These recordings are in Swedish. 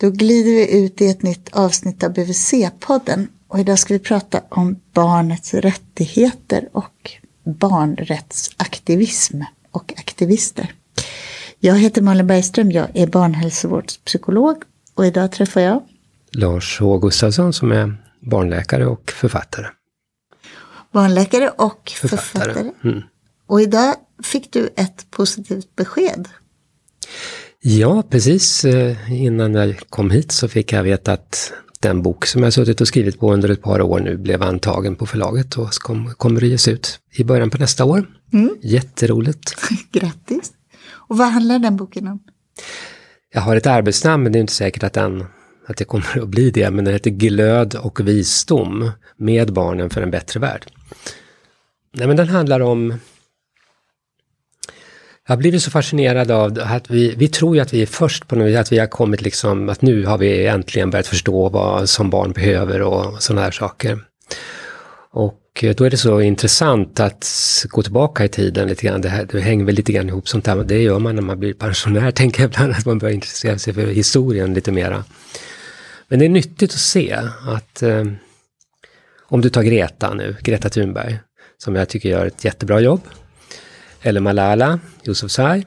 Då glider vi ut i ett nytt avsnitt av BVC-podden och idag ska vi prata om barnets rättigheter och barnrättsaktivism och aktivister. Jag heter Malin Bergström, jag är barnhälsovårdspsykolog och idag träffar jag Lars H Gustafsson som är barnläkare och författare. Barnläkare och författare. författare. Mm. Och idag fick du ett positivt besked. Ja, precis eh, innan jag kom hit så fick jag veta att den bok som jag suttit och skrivit på under ett par år nu blev antagen på förlaget och kom, kommer att ges ut i början på nästa år. Mm. Jätteroligt. Grattis. Och vad handlar den boken om? Jag har ett arbetsnamn men det är inte säkert att, den, att det kommer att bli det. Men den heter Glöd och visdom med barnen för en bättre värld. Nej men den handlar om jag har blivit så fascinerad av att vi, vi tror ju att vi är först på något vis, att vi har kommit liksom, att nu har vi äntligen börjat förstå vad som barn behöver och sådana här saker. Och eh, då är det så intressant att gå tillbaka i tiden lite grann. Det, här, det hänger väl lite grann ihop sånt här. Det gör man när man blir pensionär, tänker jag ibland, att man börjar intressera sig för historien lite mera. Men det är nyttigt att se att eh, om du tar Greta nu, Greta Thunberg, som jag tycker gör ett jättebra jobb eller Malala Yousafzai.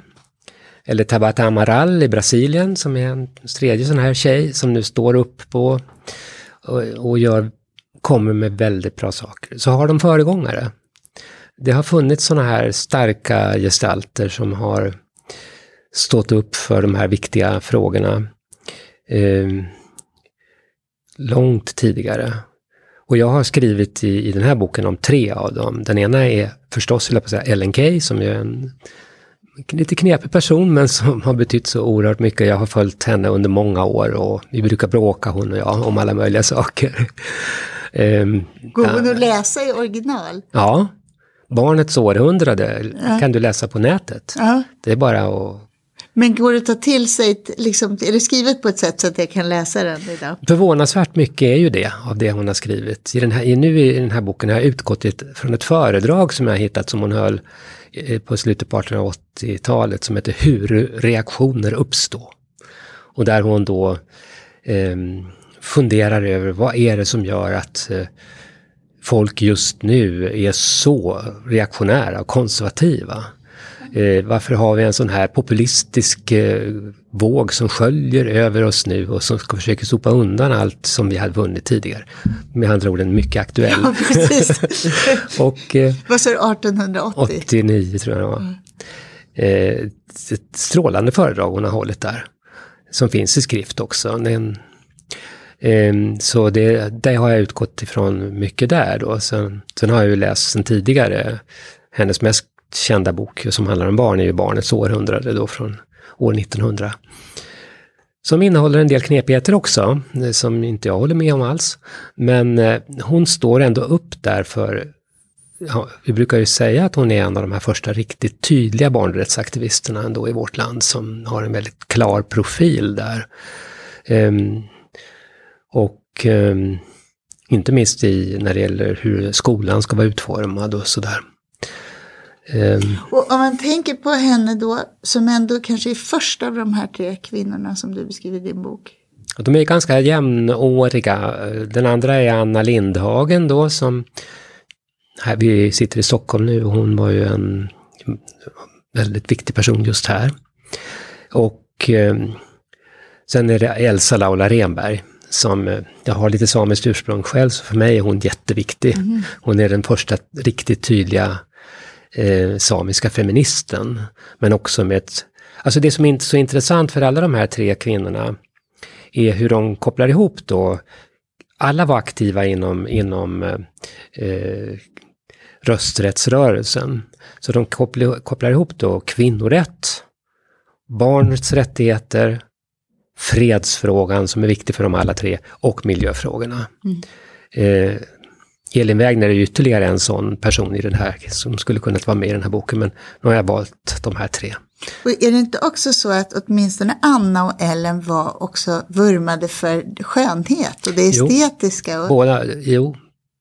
Eller Tabata Amaral i Brasilien som är en tredje sån här tjej som nu står upp på och, och gör, kommer med väldigt bra saker. Så har de föregångare. Det har funnits såna här starka gestalter som har stått upp för de här viktiga frågorna eh, långt tidigare. Och jag har skrivit i, i den här boken om tre av dem. Den ena är förstås, vill jag säga, Ellen Key som är en lite knepig person men som har betytt så oerhört mycket. Jag har följt henne under många år och vi brukar bråka hon och jag om alla möjliga saker. um, Går hon att läsa i original? Ja. Barnets århundrade ja. kan du läsa på nätet. Ja. Det är bara att men går det att ta till sig, liksom, är det skrivet på ett sätt så att jag kan läsa den idag? Förvånansvärt mycket är ju det av det hon har skrivit. I den här, nu i den här boken har jag utgått från ett föredrag som jag hittat som hon höll eh, på slutet på 1880-talet som heter Hur reaktioner uppstår. Och där hon då eh, funderar över vad är det som gör att eh, folk just nu är så reaktionära och konservativa. Eh, varför har vi en sån här populistisk eh, våg som sköljer över oss nu och som ska försöka sopa undan allt som vi hade vunnit tidigare? Med andra ord en mycket aktuell. Ja, precis. och, eh, Vad sa du, 1880? 89 tror jag det var. Mm. Eh, ett strålande föredrag hon har hållit där. Som finns i skrift också. Den, eh, så det, det har jag utgått ifrån mycket där då. Sen, sen har jag ju läst sen tidigare hennes mest kända bok som handlar om barn är ju Barnets århundrade då från år 1900. Som innehåller en del knepigheter också, eh, som inte jag håller med om alls. Men eh, hon står ändå upp där för, ja, vi brukar ju säga att hon är en av de här första riktigt tydliga barnrättsaktivisterna ändå i vårt land som har en väldigt klar profil där. Um, och um, inte minst i, när det gäller hur skolan ska vara utformad och sådär. Um, och om man tänker på henne då, som ändå kanske är först av de här tre kvinnorna som du beskriver i din bok. De är ganska jämnåriga. Den andra är Anna Lindhagen då som, här, vi sitter i Stockholm nu och hon var ju en väldigt viktig person just här. Och eh, sen är det Elsa Laula Renberg som, eh, jag har lite samiskt ursprung själv, så för mig är hon jätteviktig. Mm. Hon är den första riktigt tydliga eh, samiska feministen. Men också med ett... Alltså det som är så intressant för alla de här tre kvinnorna är hur de kopplar ihop då. Alla var aktiva inom, inom eh, rösträttsrörelsen. Så de kopplar, kopplar ihop då kvinnorätt, barnets rättigheter, fredsfrågan som är viktig för dem alla tre och miljöfrågorna. Mm. Eh, Elin Wägner är ytterligare en sån person i den här som skulle kunnat vara med i den här boken, men nu har jag valt de här tre. Och är det inte också så att åtminstone Anna och Ellen var också vurmade för skönhet och det estetiska? Jo, båda, jo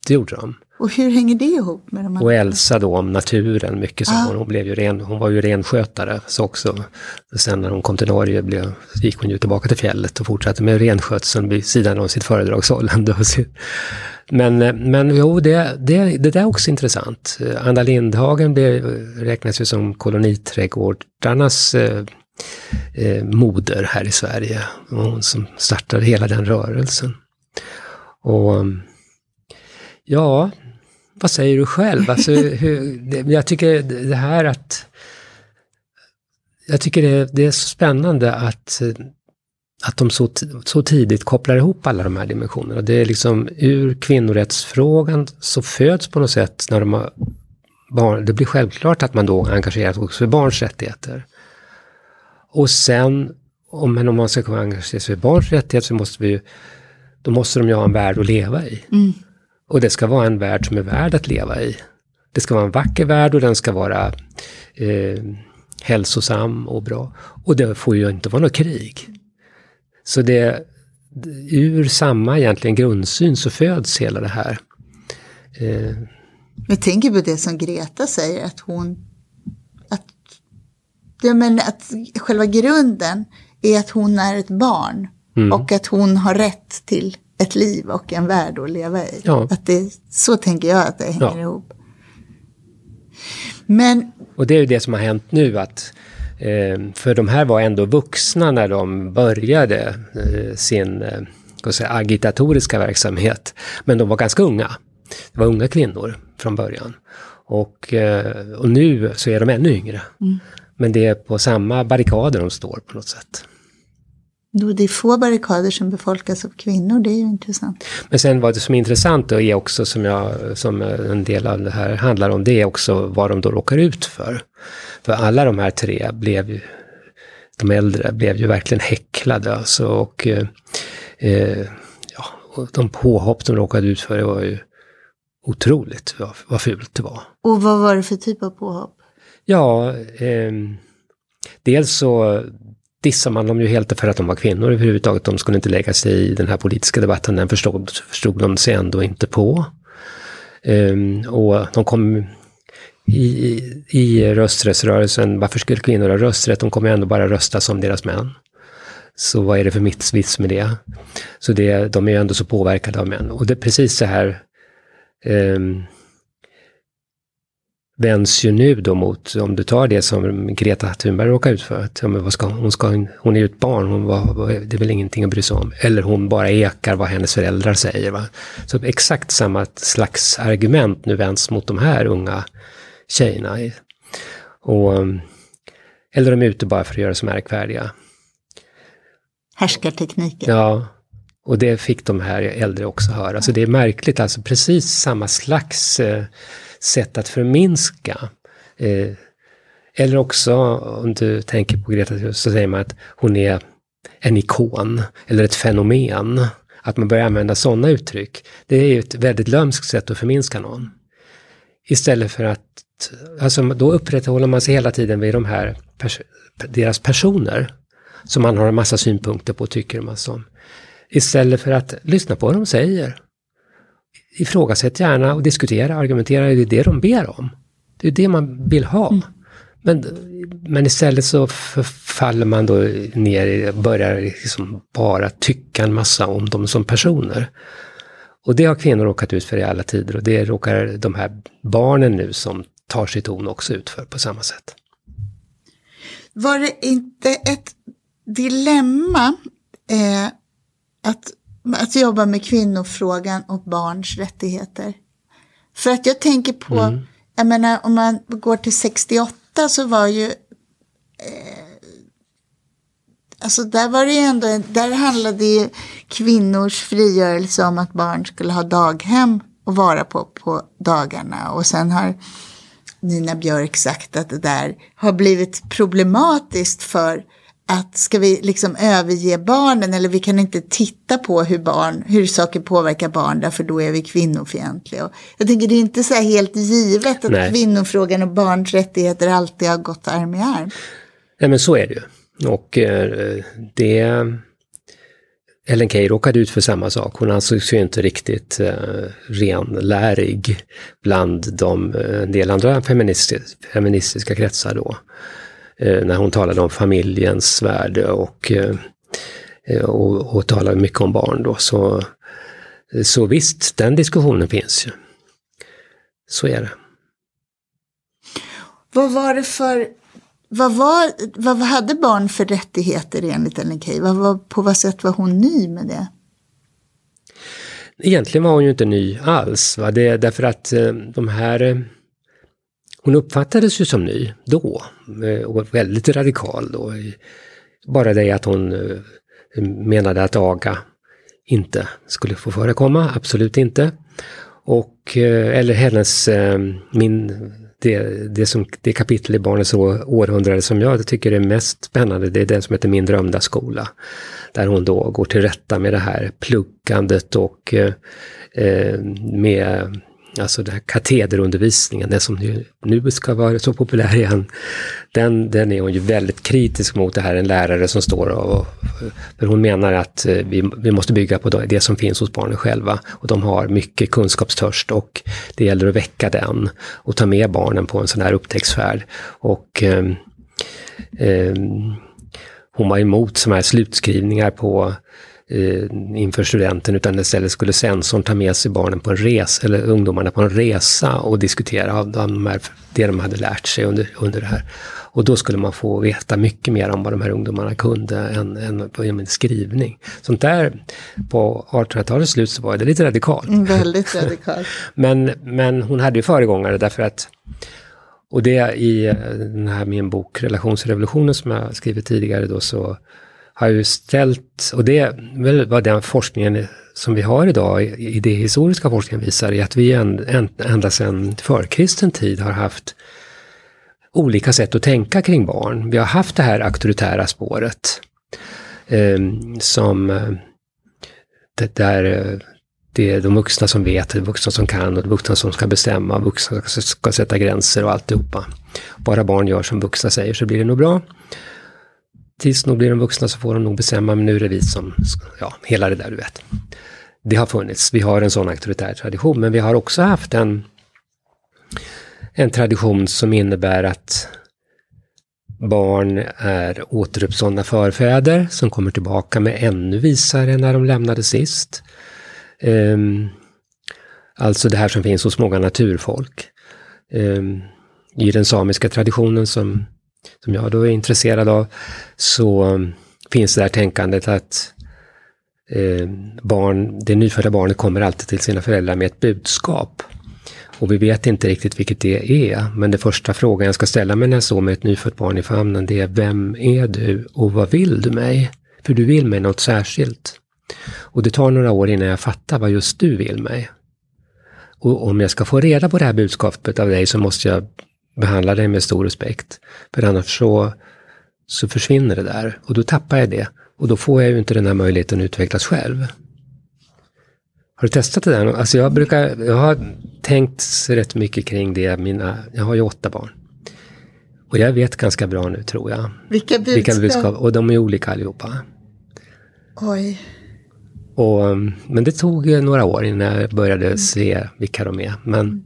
det gjorde de. Och hur hänger det ihop med de andra? Och Elsa då om naturen, mycket så. Ah. Hon, blev ju ren, hon var ju renskötare så också. Sen när hon kom till Norge blev, gick hon ju tillbaka till fjället och fortsatte med renskötseln vid sidan av sitt föredragshållande. Men, men jo, det, det, det där är också intressant. Anna Lindhagen blev, räknas ju som koloniträdgårdarnas eh, eh, moder här i Sverige. Hon som startade hela den rörelsen. Och ja, vad säger du själv? Alltså, hur, det, jag tycker det här att... Jag tycker det, det är så spännande att, att de så, så tidigt kopplar ihop alla de här dimensionerna. Det är liksom ur kvinnorättsfrågan så föds på något sätt när de har barn, det blir självklart att man då engagerar sig också för barns rättigheter. Och sen, om, men om man ska kunna engagera sig för barns rättigheter så måste vi ju, då måste de ju ha en värld att leva i. Mm. Och det ska vara en värld som är värd att leva i. Det ska vara en vacker värld och den ska vara eh, hälsosam och bra. Och det får ju inte vara något krig. Så det, ur samma egentligen grundsyn så föds hela det här. Eh. Jag tänker på det som Greta säger, att hon... Att, ja, men att själva grunden är att hon är ett barn. Mm. Och att hon har rätt till ett liv och en värld att leva i. Ja. Att det, så tänker jag att det hänger ja. ihop. Men... Och det är ju det som har hänt nu att eh, för de här var ändå vuxna när de började eh, sin eh, säga, agitatoriska verksamhet. Men de var ganska unga. Det var unga kvinnor från början. Och, och nu så är de ännu yngre. Mm. Men det är på samma barrikader de står på något sätt. Då det är få barrikader som befolkas av kvinnor, det är ju intressant. Men sen vad det som är intressant då är också som, jag, som en del av det här handlar om, det är också vad de då råkar ut för. För alla de här tre blev ju, de äldre blev ju verkligen häcklade alltså och eh, eh ja, och de påhopp de råkade ut för det var ju otroligt vad, vad fult det var. Och vad var det för typ av påhopp? Ja, eh, dels så dissade man dem ju helt för att de var kvinnor överhuvudtaget. De skulle inte lägga sig i den här politiska debatten, den förstod, förstod de sig ändå inte på. Um, och de kom i, i rösträttsrörelsen, varför skulle kvinnor ha rösträtt? De kommer ju ändå bara rösta som deras män. Så vad är det för mittsvits med det? Så det, de är ju ändå så påverkade av män. Och det är precis så här um, vänds ju nu då mot, om du tar det som Greta Thunberg råkar ut för, att ja, men vad ska, hon, ska, hon är ju ett barn, hon var, det är väl ingenting att bry sig om. Eller hon bara ekar vad hennes föräldrar säger. Va? Så exakt samma slags argument nu vänds mot de här unga tjejerna. Och, eller de är ute bara för att göra sig märkvärdiga. Härskartekniken. Ja, och det fick de här äldre också höra. Så det är märkligt, alltså precis samma slags eh, sätt att förminska. Eh, eller också, om du tänker på Greta så säger man att hon är en ikon eller ett fenomen. Att man börjar använda sådana uttryck. Det är ju ett väldigt lömskt sätt att förminska någon. Istället för att, alltså då upprätthåller man sig hela tiden vid de här, pers deras personer. Som man har en massa synpunkter på och tycker en massa om. Alltså. Istället för att lyssna på vad de säger ifrågasätt gärna och diskutera, argumentera, det är det de ber om. Det är det man vill ha. Mm. Men, men istället så faller man då ner och börjar liksom bara tycka en massa om dem som personer. Och det har kvinnor råkat ut för i alla tider och det råkar de här barnen nu som tar sitt ton också ut för på samma sätt. Var det inte ett dilemma eh, att att jobba med kvinnofrågan och barns rättigheter. För att jag tänker på, mm. jag menar om man går till 68 så var ju, eh, alltså där var det ju ändå, där handlade ju kvinnors frigörelse om att barn skulle ha daghem och vara på på dagarna. Och sen har Nina Björk sagt att det där har blivit problematiskt för att ska vi liksom överge barnen eller vi kan inte titta på hur, barn, hur saker påverkar barn därför då är vi kvinnofientliga. Och jag tänker det är inte så helt givet att Nej. kvinnofrågan och barns rättigheter alltid har gått arm i arm. Nej men så är det ju. Och eh, det... Ellen Key råkade ut för samma sak. Hon ansågs ju inte riktigt eh, renlärig bland de, eh, en del andra feministis, feministiska kretsar då. Eh, när hon talade om familjens värde och, eh, eh och, och talade mycket om barn då. Så, så visst, den diskussionen finns ju. Så är det. Vad var det för vad, var, vad hade barn för rättigheter enligt Ellen Key? Vad var, på vad sätt var hon ny med det? Egentligen var hon ju inte ny alls. Va? Det, därför att de här... Hon uppfattades ju som ny då. Eh, och väldigt radikal då. Bara det att hon eh, menade att aga inte skulle få förekomma, absolut inte. Och, eh, eller hennes, min det, det, som, det kapitel i Barnets århundrade som jag tycker är mest spännande, det är det som heter Min drömda skola. Där hon då går till rätta med det här pluggandet och eh, med alltså den här katederundervisningen, det som ju nu ska vara så populär igen, den, den är hon ju väldigt kritisk mot det här, en lärare som står och... För hon menar att eh, vi, vi måste bygga på det som finns hos barnen själva. Och de har mycket kunskapstörst och det gäller att väcka den och ta med barnen på en sån här upptäcktsfärd. Och eh, eh, hon var emot såna här slutskrivningar på eh, inför studenten utan istället skulle sensorn ta med sig barnen på en resa, eller ungdomarna på en resa och diskutera de här, det de hade lärt sig under, under det här. Och då skulle man få veta mycket mer om vad de här ungdomarna kunde än, än på en skrivning. Sånt där på 1800-talets slut så var det lite radikalt. Mm, väldigt radikalt. men, men hon hade ju föregångare därför att och det i eh, den här min bok Relationsrevolutionen som jag skrivit tidigare då så har ju ställt, och det är väl vad den forskningen som vi har idag, i det historiska forskningen visar, är att vi ända sedan förkristen tid har haft olika sätt att tänka kring barn. Vi har haft det här auktoritära spåret ehm, eh, som det där eh, det är de vuxna som vet, det är vuxna som kan och det är vuxna som ska bestämma, vuxna som ska sätta gränser och alltihopa. Bara barn gör som vuxna säger så blir det nog bra tids nog blir de vuxna så får de nog bestämma, men nu är det vi som, ja, hela det där du vet. Det har funnits, vi har en sån auktoritär tradition, men vi har också haft en, en tradition som innebär att barn är återuppståndna förfäder som kommer tillbaka med ännu visare än när de lämnade sist. Um, alltså det här som finns hos många naturfolk. Um, I den samiska traditionen som som jag då är intresserad av, så um, finns det där tänkandet att eh, barn, det nyfödda barnet kommer alltid till sina föräldrar med ett budskap. Och vi vet inte riktigt vilket det är, men den första frågan jag ska ställa mig när jag står med ett nyfött barn i famnen, det är vem är du och vad vill du mig? För du vill mig något särskilt. Och det tar några år innan jag fattar vad just du vill mig. Och om jag ska få reda på det här budskapet av dig så måste jag behandla dig med stor respekt. För annars så, så försvinner det där och då tappar jag det. Och då får jag ju inte den här möjligheten att utvecklas själv. Har du testat det där? Alltså jag, brukar, jag har tänkt rätt mycket kring det. Mina, jag har ju åtta barn. Och jag vet ganska bra nu tror jag. Vilka budskap? Vilka budskap och de är olika allihopa. Oj. Och, men det tog några år innan jag började mm. se vilka de är. Men.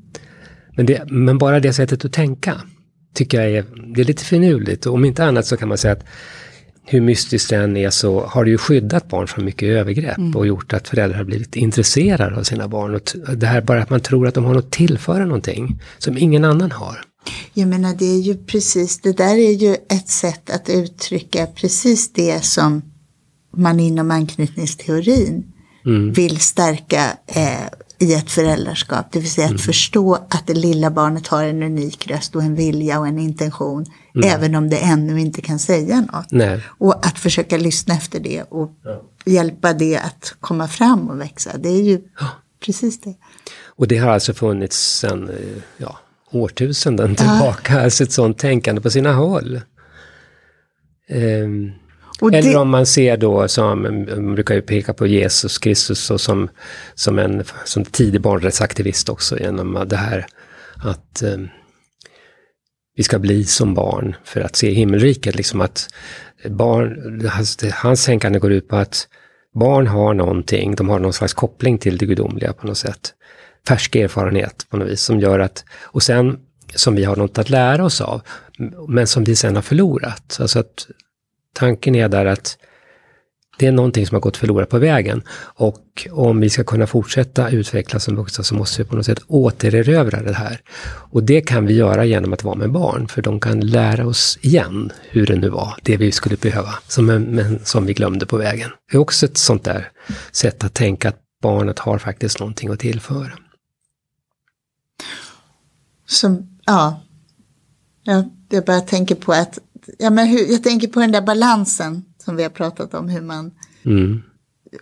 Men, det, men bara det sättet att tänka tycker jag är, det är lite finurligt. Om inte annat så kan man säga att hur mystiskt det än är så har det ju skyddat barn från mycket övergrepp mm. och gjort att föräldrar har blivit intresserade av sina barn. Och det här bara att man tror att de har något tillföra någonting som ingen annan har. Jag menar det är ju precis, det där är ju ett sätt att uttrycka precis det som man inom anknytningsteorin mm. vill stärka eh, i ett föräldraskap. Det vill säga att mm. förstå att det lilla barnet har en unik röst och en vilja och en intention. Mm. Även om det ännu inte kan säga något. Nej. Och att försöka lyssna efter det och ja. hjälpa det att komma fram och växa. Det är ju ja. precis det. Och det har alltså funnits sedan eh, ja, årtusenden tillbaka, ja. alltså ett sånt tänkande på sina håll. Um, eller det... om man ser då som, man brukar ju peka på Jesus Kristus och som, som en som tidig barnrättsaktivist också genom det här att eh, vi ska bli som barn för att se himmelriket. Liksom att barn, hans, hans tänkande går ut på att barn har någonting, de har någon slags koppling till det gudomliga på något sätt. Färsk erfarenhet på något vis som gör att, och sen som vi har något att lära oss av, men som vi sen har förlorat. Alltså att tanken är där att det är någonting som har gått förlorat på vägen. Och om vi ska kunna fortsätta utvecklas som vuxna så måste vi på något sätt återerövra det här. Och det kan vi göra genom att vara med barn, för de kan lära oss igen hur det nu var, det vi skulle behöva, som, men som vi glömde på vägen. Det är också ett sånt där sätt att tänka att barnet har faktiskt någonting att tillföra. Så, ja, jag, jag börjar tänka på att, ja men hur, jag tänker på den där balansen som vi har pratat om, hur man... Mm.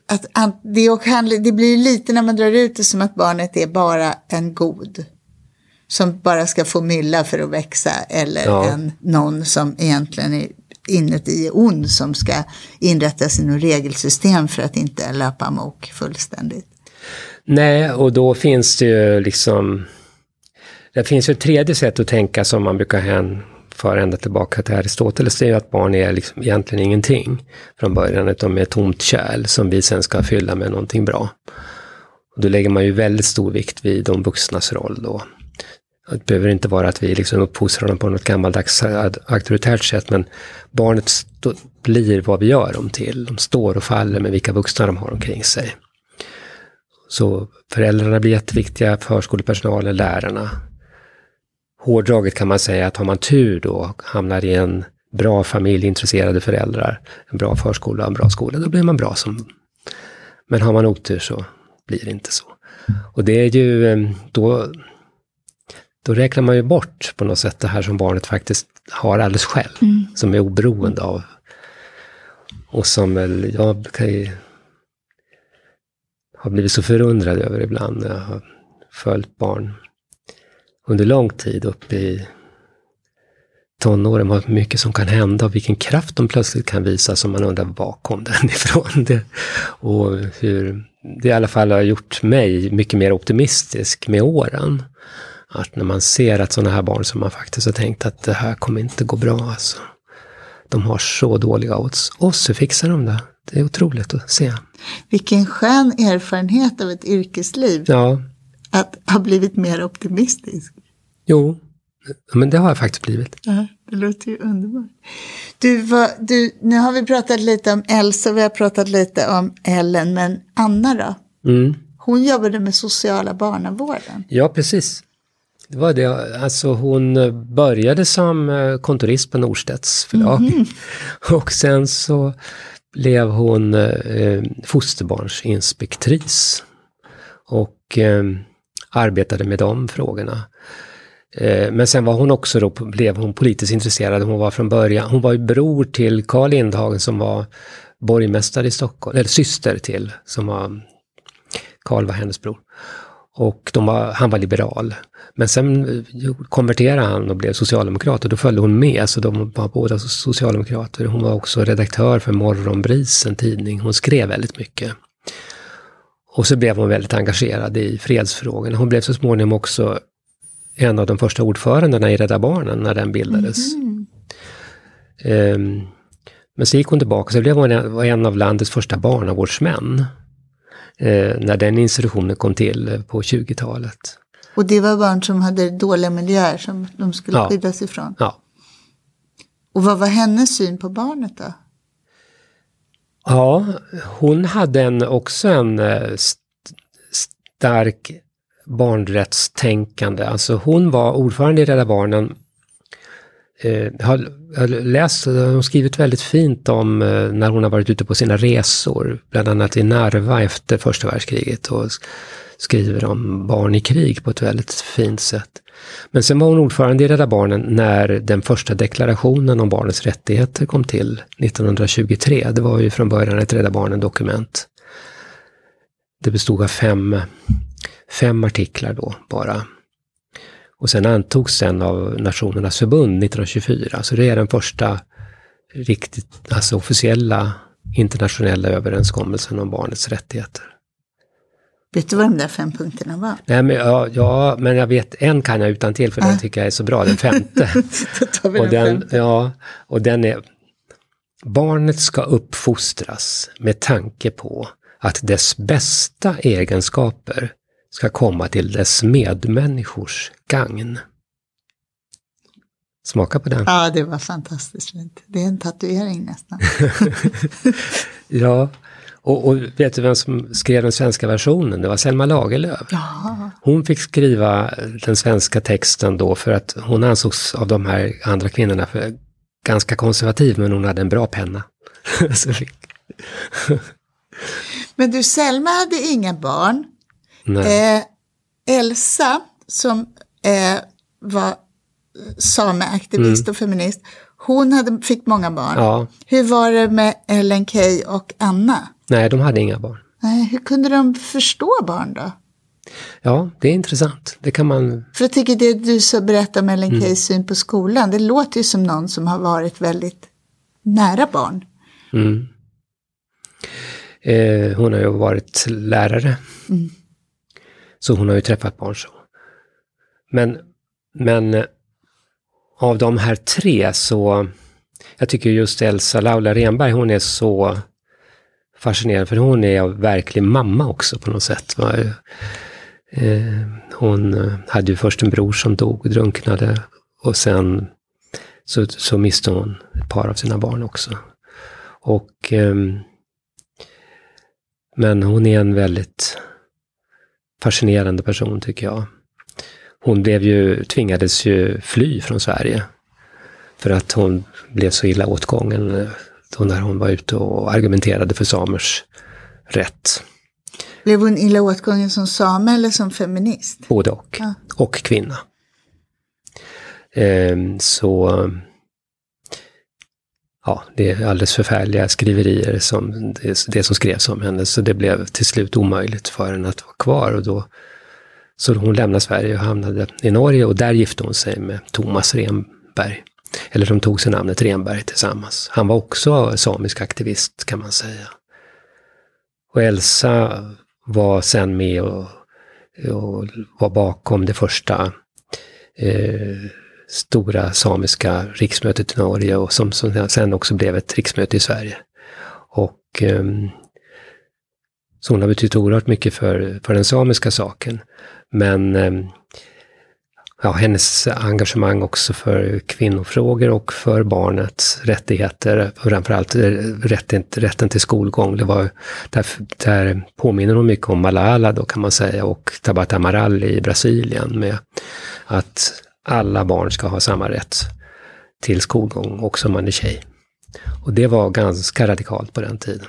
Att, att det, kan, det blir lite när man drar ut det som att barnet är bara en god. Som bara ska få mylla för att växa. Eller Ja. en, någon som egentligen är inuti är ond som ska inrätta sina regelsystem för att inte löpa amok fullständigt. Nej, och då finns det ju liksom... Det finns ju ett tredje sätt att tänka som man brukar för ända tillbaka till Aristoteles. Det är ju att barn är liksom egentligen ingenting från början, utan de är ett tomt kärl som vi sen ska fylla med någonting bra. Och då lägger man ju väldigt stor vikt vid de vuxnas roll då. Det behöver inte vara att vi liksom uppfostrar dem på något gammaldags auktoritärt sätt, men barnet blir vad vi gör dem till. De står och faller med vilka vuxna de har omkring sig. Så föräldrarna blir jätteviktiga, förskolepersonalen, lärarna. Hårdraget kan man säga att har man tur då, hamnar i en bra familj, intresserade föräldrar, en bra förskola, en bra skola, då blir man bra som... Men har man otur så blir det inte så. Och det är ju eh, då... Då räknar man ju bort på något sätt det här som barnet faktiskt har alldeles själv, som är oberoende av. Och som väl, jag kan ju har blivit så förundrad över ibland när jag har följt barn under lång tid upp i tonåren, vad mycket som kan hända och vilken kraft de plötsligt kan visa som man undrar var kom den ifrån? Det, och hur det i alla fall har gjort mig mycket mer optimistisk med åren. Att när man ser att sådana här barn som man faktiskt har tänkt att det här kommer inte gå bra alltså. De har så dåliga odds. Och så fixar de det. Det är otroligt att se. Vilken skön erfarenhet av ett yrkesliv. Ja, Att ha blivit mer optimistisk. jo. Men det har jag faktiskt blivit. Ja, det låter ju underbart. Du, vad, du, nu har vi pratat lite om Elsa, vi har pratat lite om Ellen, men Anna då? Mm. Hon jobbade med sociala barnavården. Ja, precis. Det var det. Alltså hon eh, började som eh, kontorist på Norstedts förlag. Och sen så blev hon eh, fosterbarnsinspektris. Och eh, arbetade med de frågorna. Eh, men sen var hon också då, blev hon politiskt intresserad. Hon var från början, hon var ju bror till Carl Lindhagen som var borgmästare i Stockholm, eller syster till, som var, Carl var hennes bror. Och de var, han var liberal. Men sen eh, konverterade han och blev socialdemokrat och då följde hon med, så de var båda socialdemokrater. Hon var också redaktör för Morgonbris, en tidning. Hon skrev väldigt mycket. Och så blev hon väldigt engagerad i fredsfrågorna. Hon blev så småningom också en av de första ordförandena i Rädda Barnen när den bildades. Mm. Ehm, men så gick hon tillbaka, så blev hon en, av landets första barnavårdsmän. Eh, när den institutionen kom till på 20-talet. Och det var barn som hade dåliga miljöer som de skulle Ja. skyddas ifrån. Ja. Och vad var hennes syn på barnet då? Ja, hon hade en, också en eh, st- stark barnrättstänkande. Alltså hon var ordförande i Rädda Barnen. Eh, har, har läst, eh, hon har skrivit väldigt fint om eh, när hon har varit ute på sina resor, bland annat i Narva efter första världskriget och skriver om barn i krig på ett väldigt fint sätt. Men sen var hon ordförande i Rädda Barnen när den första deklarationen om barnets rättigheter kom till 1923. Det var ju från början ett Rädda Barnen-dokument. Det bestod av fem, fem artiklar då bara. Och sen antogs den av Nationernas förbund 1924. Så det är den första riktigt, alltså officiella internationella överenskommelsen om barnets rättigheter. Vet du vad de där fem punkterna var? Nej, men, ja, ja, men jag vet, en kan jag utan till för den tycker jag är så bra, den femte. Och den, femte. ja, och den är, Barnet ska uppfostras med tanke på att dess bästa egenskaper ska komma till dess medmänniskors gagn. Smaka på den. Ja, det var fantastiskt fint. Det är en tatuering nästan. ja, och, och, vet du vem som skrev den svenska versionen? Det var Selma Lagerlöf. Ja. Hon fick skriva den svenska texten då för att hon ansågs av de här andra kvinnorna för ganska konservativ, men hon hade en bra penna. men du, Selma hade inga barn. Eh, Elsa, som eh, var sameaktivist mm. och feminist, hon hade, fick många barn. Ja. Hur var det med Ellen Key och Anna? Nej, de hade inga barn. Nej, hur kunde de förstå barn då? Ja, det är intressant. Det kan man... För jag tycker det du så berättar om Ellen mm. Keys syn på skolan, det låter ju som någon som har varit väldigt nära barn. Mm. Eh, hon har ju varit lärare. Mm. Så hon har ju träffat barn så. Men, men eh, av de här tre så, jag tycker just Elsa Laula Renberg, hon är så fascinerande, för hon är verklig mamma också på något sätt. Eh, hon eh, hade ju först en bror som dog drunknade och sen så, så miste hon ett par av sina barn också. Och, ehm, men hon är en väldigt fascinerande person tycker jag. Hon blev ju, tvingades ju fly från Sverige. För att hon blev så illa åtgången eh, då när hon var ute och argumenterade för samers rätt. Blev hon illa åtgången som same eller som feminist? Både och. Ja. Och kvinna. Ehm, så ja, det är alldeles förfärliga skriverier som det, det, som skrevs om henne. Så det blev till slut omöjligt för henne att vara kvar. Och då, så hon lämnade Sverige och hamnade i Norge och där gifte hon sig med Thomas Renberg. Eller som tog sig namnet Renberg tillsammans. Han var också samisk aktivist kan man säga. Och Elsa var sen med och, och var bakom det första eh, stora samiska riksmötet i Norge och som, som sen också blev ett riksmöte i Sverige. Och eh, så hon har betytt oerhört mycket för, för den samiska saken. Men eh, ja, hennes engagemang också för kvinnofrågor och för barnets rättigheter, framförallt eh, rätten, rätten till skolgång. Det var, där, där påminner hon mycket om Malala då kan man säga och Tabata Amaral i Brasilien med att alla barn ska ha samma rätt till skolgång, också om man är tjej. Och det var ganska radikalt på den tiden.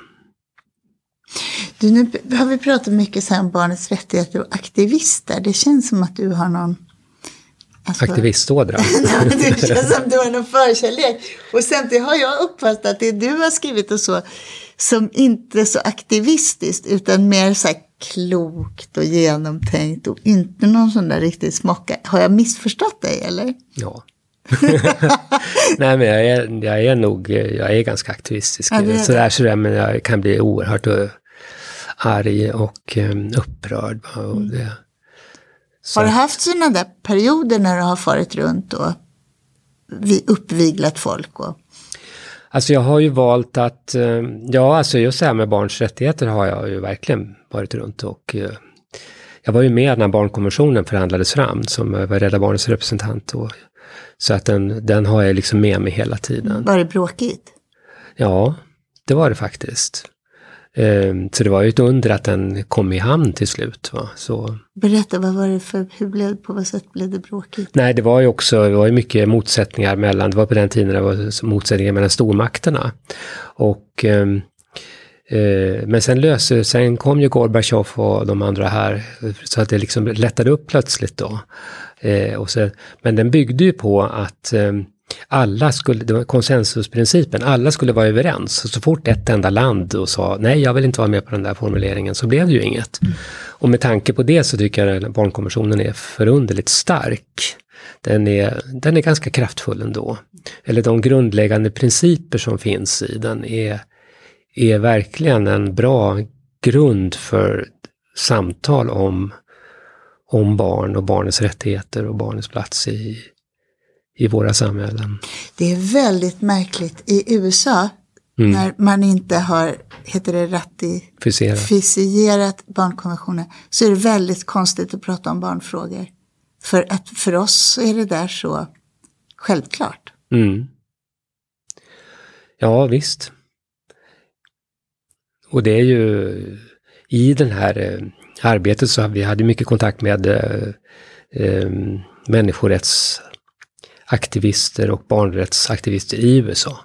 Du, nu har vi pratat mycket om barnets rättigheter och aktivister. Det känns som att du har någon Alltså, Aktivistådra. det känns som du har någon förkärlek. Och samtidigt har jag uppfattat att det du har skrivit och så, som inte så aktivistiskt, utan mer så här klokt och genomtänkt och inte någon sån där riktigt smocka. Har jag missförstått dig eller? Ja. Nej men jag är, jag är nog, jag är ganska aktivistisk. Ja, det sådär, sådär, men jag kan bli oerhört uh, arg och um, upprörd. Och mm. det, så. Har du haft sådana där perioder när du har farit runt och uppviglat folk? Och... Alltså jag har ju valt att, eh, ja alltså just det här med barns rättigheter har jag ju verkligen varit runt och eh, jag var ju med när barnkonventionen förhandlades fram som var Rädda Barnens representant. Och, så att den, den har jag liksom med mig hela tiden. Var det bråkigt? Ja, det var det faktiskt. Ehm, så det var ju ett under att den kom i hamn till slut. Va? Så... Berätta, vad var det för, hur blev, på vad sätt blev det bråkigt? Nej, det var ju också, det var ju mycket motsättningar mellan, det var på den tiden det var motsättningar mellan stormakterna. Och eh, men sen löste, sen kom ju Gorbatjov och de andra här, så att det liksom lättade upp plötsligt då. Eh, och så, men den byggde ju på att eh, alla skulle, det var konsensusprincipen, alla skulle vara överens. Så fort ett enda land då sa nej, jag vill inte vara med på den där formuleringen, så blev det ju inget. Mm. Och med tanke på det så tycker jag att barnkonventionen är förunderligt stark. Den är, den är ganska kraftfull ändå. Eller de grundläggande principer som finns i den är, är verkligen en bra grund för samtal om, om barn och barnets rättigheter och barnets plats i, i våra samhällen. Det är väldigt märkligt. I USA Mm. När man inte har, heter det ratificerat barnkonventionen, så är det väldigt konstigt att prata om barnfrågor. För att för oss är det där så självklart. Mm. Ja, visst. Och det är ju i den här eh, arbetet så vi hade mycket kontakt med eh, eh, människorättsaktivister och barnrättsaktivister i USA.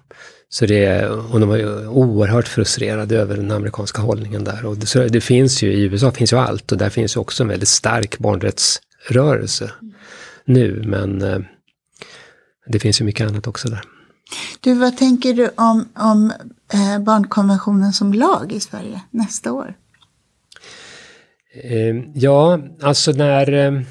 Så det, och de var ju oerhört frustrerade över den amerikanska hållningen där. Och det, det, finns ju, i USA finns ju allt och där finns ju också en väldigt stark barnrättsrörelse nu, men eh, det finns ju mycket annat också där. Du, vad tänker du om, om eh, barnkonventionen som lag i Sverige nästa år? Eh, ja, alltså när,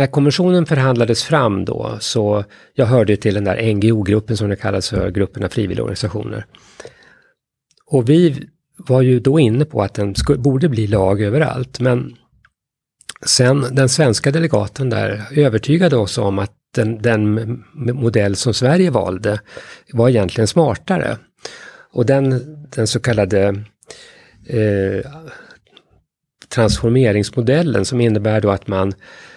när konventionen förhandlades fram då, så jag hörde till den där NGO-gruppen som det kallas för, gruppen av frivilligorganisationer. Och vi var ju då inne på att den skulle, borde bli lag överallt, men sen den svenska delegaten där övertygade oss om att den, den modell som Sverige valde var egentligen smartare. Och den, den så kallade eh, transformeringsmodellen som innebär då att man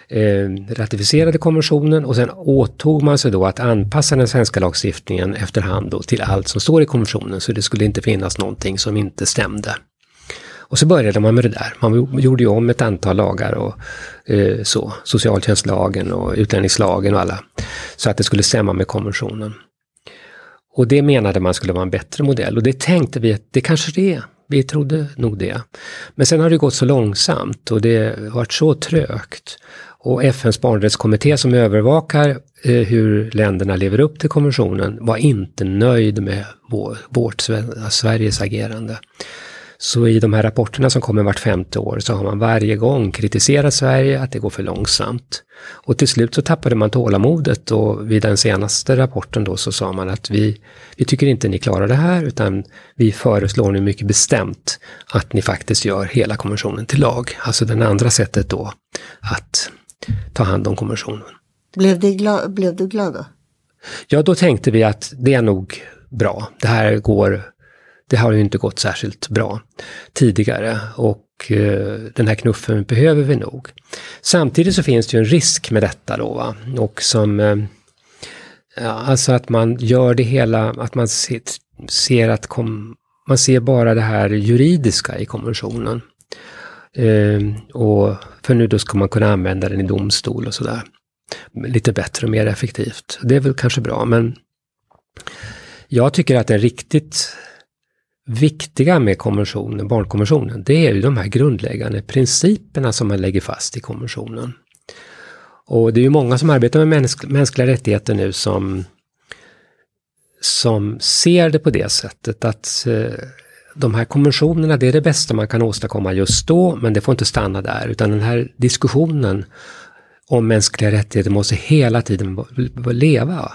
eh, ratificerade konventionen och sen åtog man sig då att anpassa den svenska lagstiftningen efterhand då till allt som står i konventionen så det skulle inte finnas någonting som inte stämde. Och så började man med det där. Man gjorde ju om ett antal lagar och eh, så, socialtjänstlagen och utlänningslagen och alla, så att det skulle stämma med konventionen. Och det menade man skulle vara en bättre modell och det tänkte vi att det kanske det är. Vi trodde nog det. Men sen har det gått så långsamt och det har varit så trögt. Och FNs barnrättskommitté som övervakar eh, hur länderna lever upp till konventionen var inte nöjd med vår, vårt, Sveriges agerande. Så i de här rapporterna som kommer vart femte år så har man varje gång kritiserat Sverige att det går för långsamt. Och till slut så tappade man tålamodet och vid den senaste rapporten då så sa man att vi, vi tycker inte ni klarar det här utan vi föreslår nu mycket bestämt att ni faktiskt gör hela konventionen till lag. Alltså det andra sättet då att ta hand om konventionen. Blev, det glad, blev du glad då? Ja, då tänkte vi att det är nog bra. Det här går det har ju inte gått särskilt bra tidigare och eh, den här knuffen behöver vi nog. Samtidigt så finns det ju en risk med detta då, va? och som eh, ja, alltså att man gör det hela, att man ser, ser att kom, man ser bara det här juridiska i konventionen. Ehm, och för nu då ska man kunna använda den i domstol och sådär. Lite bättre och mer effektivt. Det är väl kanske bra, men jag tycker att det är riktigt viktiga med konventionen, barnkonventionen, det är ju de här grundläggande principerna som man lägger fast i konventionen. Och det är ju många som arbetar med mänsk mänskliga rättigheter nu som, som ser det på det sättet att eh, de här konventionerna, det är det bästa man kan åstadkomma just då, men det får inte stanna där, utan den här diskussionen om mänskliga rättigheter måste hela tiden leva.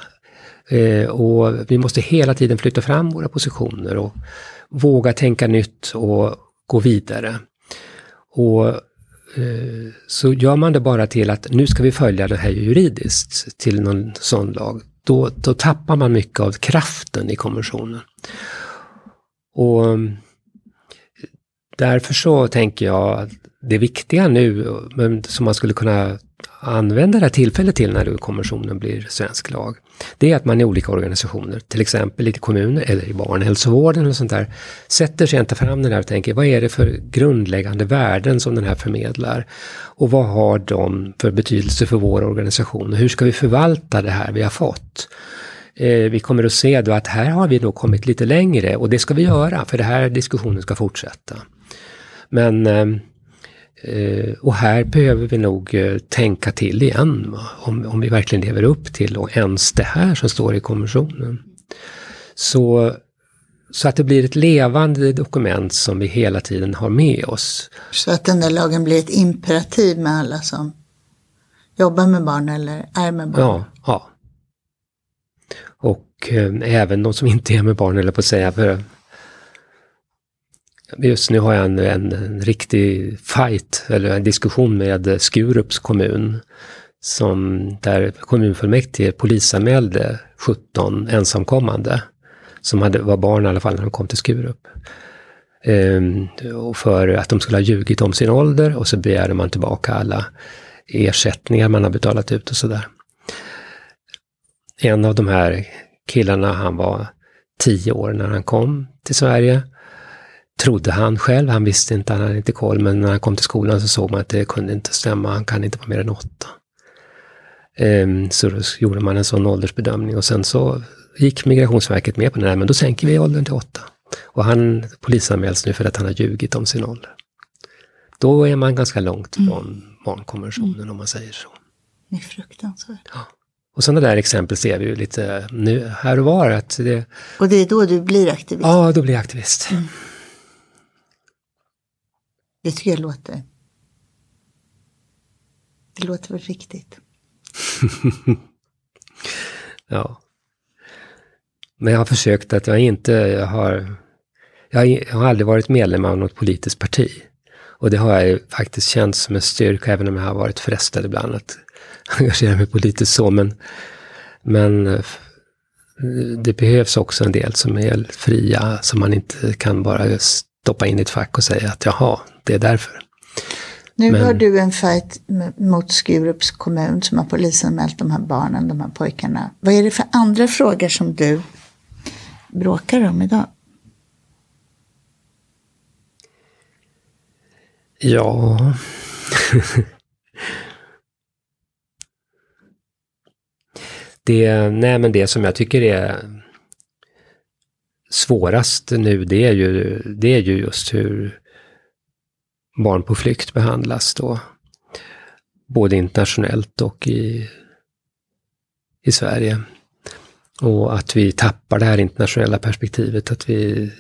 Eh, och vi måste hela tiden flytta fram våra positioner och våga tänka nytt och gå vidare. Och eh, så gör man det bara till att nu ska vi följa det här juridiskt till någon sån lag, då, då tappar man mycket av kraften i konventionen. Och därför så tänker jag att det viktiga nu, men som man skulle kunna använda det här tillfället till när konventionen blir svensk lag, det är att man i olika organisationer, till exempel i kommuner eller i barnhälsovården eller sånt där, sätter sig och tar fram den här och tänker vad är det för grundläggande värden som den här förmedlar? Och vad har de för betydelse för vår organisation? Hur ska vi förvalta det här vi har fått? Eh, vi kommer att se då att här har vi då kommit lite längre och det ska vi göra för det här diskussionen ska fortsätta. Men Eh, och här behöver vi nog eh, tänka till igen, om, om vi verkligen lever upp till och ens det här som står i konventionen. Så, så att det blir ett levande dokument som vi hela tiden har med oss. Så att den där lagen blir ett imperativ med alla som jobbar med barn eller är med barn? Ja, ja. Och eh, även de som inte är med barn, eller på att säga, för Just nu har jag en, en, en, riktig fight, eller en diskussion med Skurups kommun. Som, där kommunfullmäktige polisanmälde 17 ensamkommande som hade, var barn i alla fall när de kom till Skurup. Ehm, och för att de skulle ha ljugit om sin ålder och så begärde man tillbaka alla ersättningar man har betalat ut och sådär. En av de här killarna, han var 10 år när han kom till Sverige. Trodde han själv, han visste inte, han hade inte koll, men när han kom till skolan så såg man att det kunde inte stämma, han kan inte vara mer än åtta. Um, så då gjorde man en sån åldersbedömning och sen så gick Migrationsverket med på det här, men då sänker vi åldern till åtta. Och han polisanmäls nu för att han har ljugit om sin ålder. Då är man ganska långt mm. från mm. barnkonventionen mm. om man säger så. Det är fruktansvärt. Ja. Och sådana där exempel ser vi ju lite nu, här och var. Att det... Och det är då du blir aktivist? Ja, då blir jag aktivist. Mm. Det tycker jag låter... Det låter väl riktigt. ja. Men jag har försökt att jag inte jag har... Jag har aldrig varit medlem av något politiskt parti. Och det har jag ju faktiskt känt som en styrka, även om jag har varit frestad ibland att engagera mig politiskt så. Men, men eh, det behövs också en del som är fria, som man inte kan bara stoppa in i ett fack och säga att jaha, det är därför. Nu men, har du en fight mot Skurups kommun som har polisanmält de här barnen, de här pojkarna. Vad är det för andra frågor som du bråkar om idag? Ja... det, nej men det som jag tycker är svårast nu, det är ju, det är ju just hur barn på flykt behandlas då. Både internationellt och i, i Sverige. Och att vi tappar det här internationella perspektivet, att vi...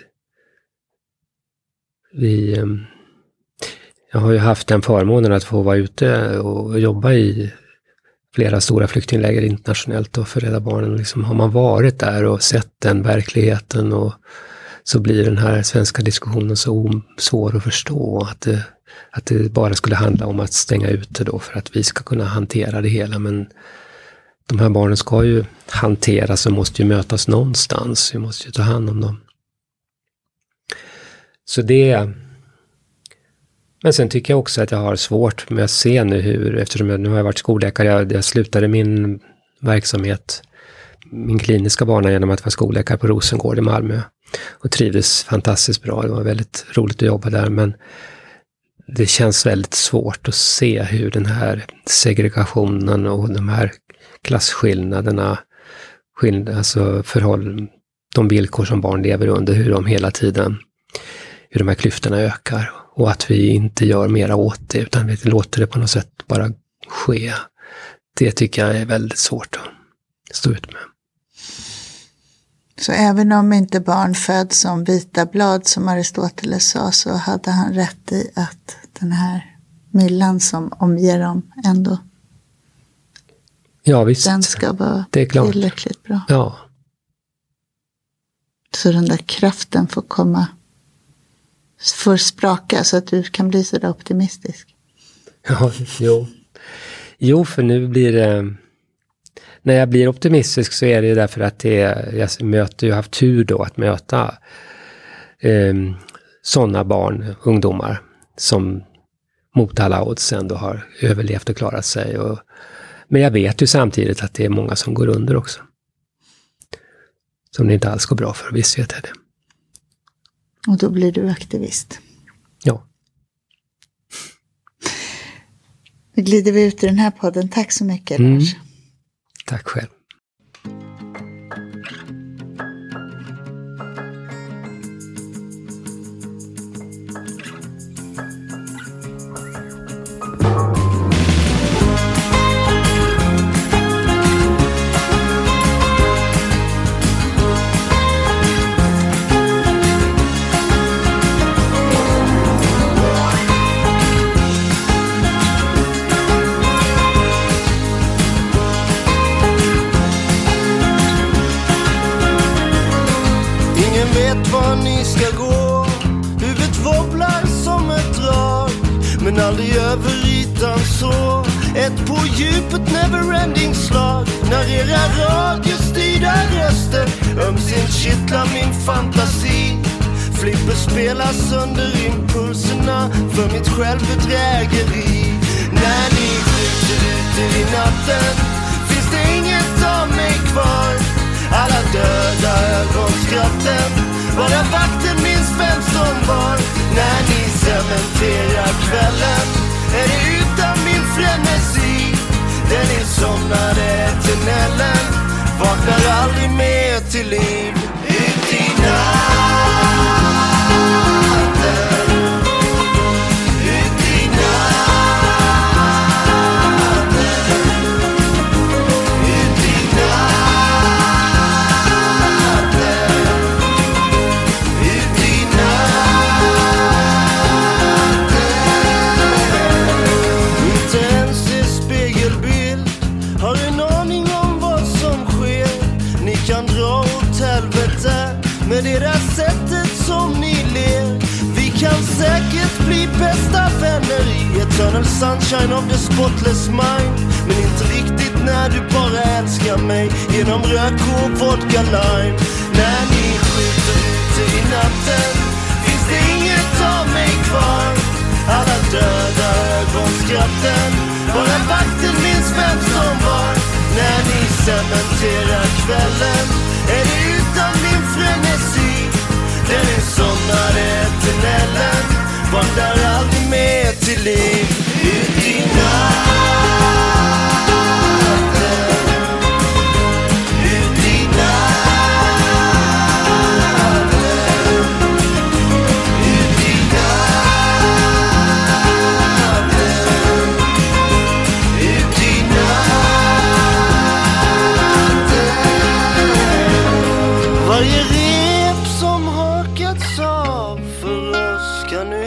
vi ehm, jag har ju haft den förmånen att få vara ute och jobba i flera stora flyktingläger internationellt och för Rädda Barnen. Liksom, har man varit där och sett den verkligheten och så blir den här svenska diskussionen så svår att förstå. Att det, att det bara skulle handla om att stänga ute då för att vi ska kunna hantera det hela. Men de här barnen ska ju hanteras och måste ju mötas någonstans. Vi måste ju ta hand om dem. Så det... Men sen tycker jag också att jag har svårt med att se nu hur, eftersom jag nu har jag varit skolläkare, jag, jag slutade min verksamhet, min kliniska bana genom att vara skolläkare på Rosengård i Malmö. Och trivdes fantastiskt bra, det var väldigt roligt att jobba där, men det känns väldigt svårt att se hur den här segregationen och de här klasskillnaderna, skill alltså förhåll, de villkor som barn lever under, hur de hela tiden, hur de här klyftorna ökar. Och att vi inte gör mera åt det, utan vi låter det på något sätt bara ske. Det tycker jag är väldigt svårt att stå ut med. Så även om inte barn föds som vita blad som Aristoteles sa så hade han rätt i att den här myllan som omger dem ändå Ja, visst. Den ska vara det är klart. tillräckligt bra. Ja. Så den där kraften får komma, får spraka så att du kan bli sådär optimistisk. Ja, jo. Jo, för nu blir det... När jag blir optimistisk så är det därför att det, jag möter, jag har haft tur då att möta eh, sådana barn, ungdomar, som mot alla odds ändå har överlevt och klarat sig. Och men jag vet ju samtidigt att det är många som går under också. Som det inte alls går bra för, visst vet jag det. Och då blir du aktivist? Ja. Nu glider vi ut i den här podden. Tack så mycket mm. Lars. Tack själv. var ni ska gå. Huvudet wobblar som ett drag, men aldrig över ytan så. Ett på djupet neverending slag när era radiostyrda röster ömsint kittlar min fantasi. Flipper spelar sönder impulserna för mitt självbedrägeri. När ni skjuter ut er i natten finns det inget av mig kvar. Alla döda ögonskratten bara vakten minns vem som var. När ni cementerar kvällen är det utan min frenesi. Den ni somnade tunneln vaknar aldrig mer till liv. Ut i natten, eternal sunshine of the spotless mind. Men inte riktigt när du bara älskar mig genom rök och vodka lime. När ni skjuter ute i natten finns det inget av mig kvar. Alla döda ögonskratten Bara vakten minns vem som var När ni cementerar kvällen Är det utan min frenesi Den ni somnade eternellen. Vaknar aldrig mer till liv Ut i natt.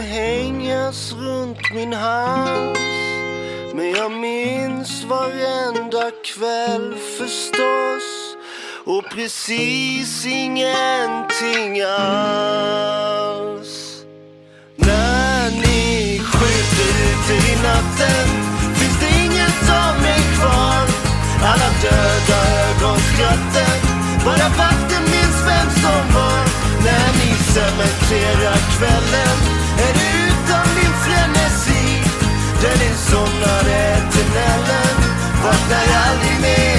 Hängas runt min hals Men jag minns varenda kväll förstås och precis ingenting alls när ni skjuter ut i natten finns det inget av mig kvar. Alla döda ögonskratten, bara vakten minns vem som var. När ni cementerar kvällen somnade till Nellen Vaknar aldrig mer.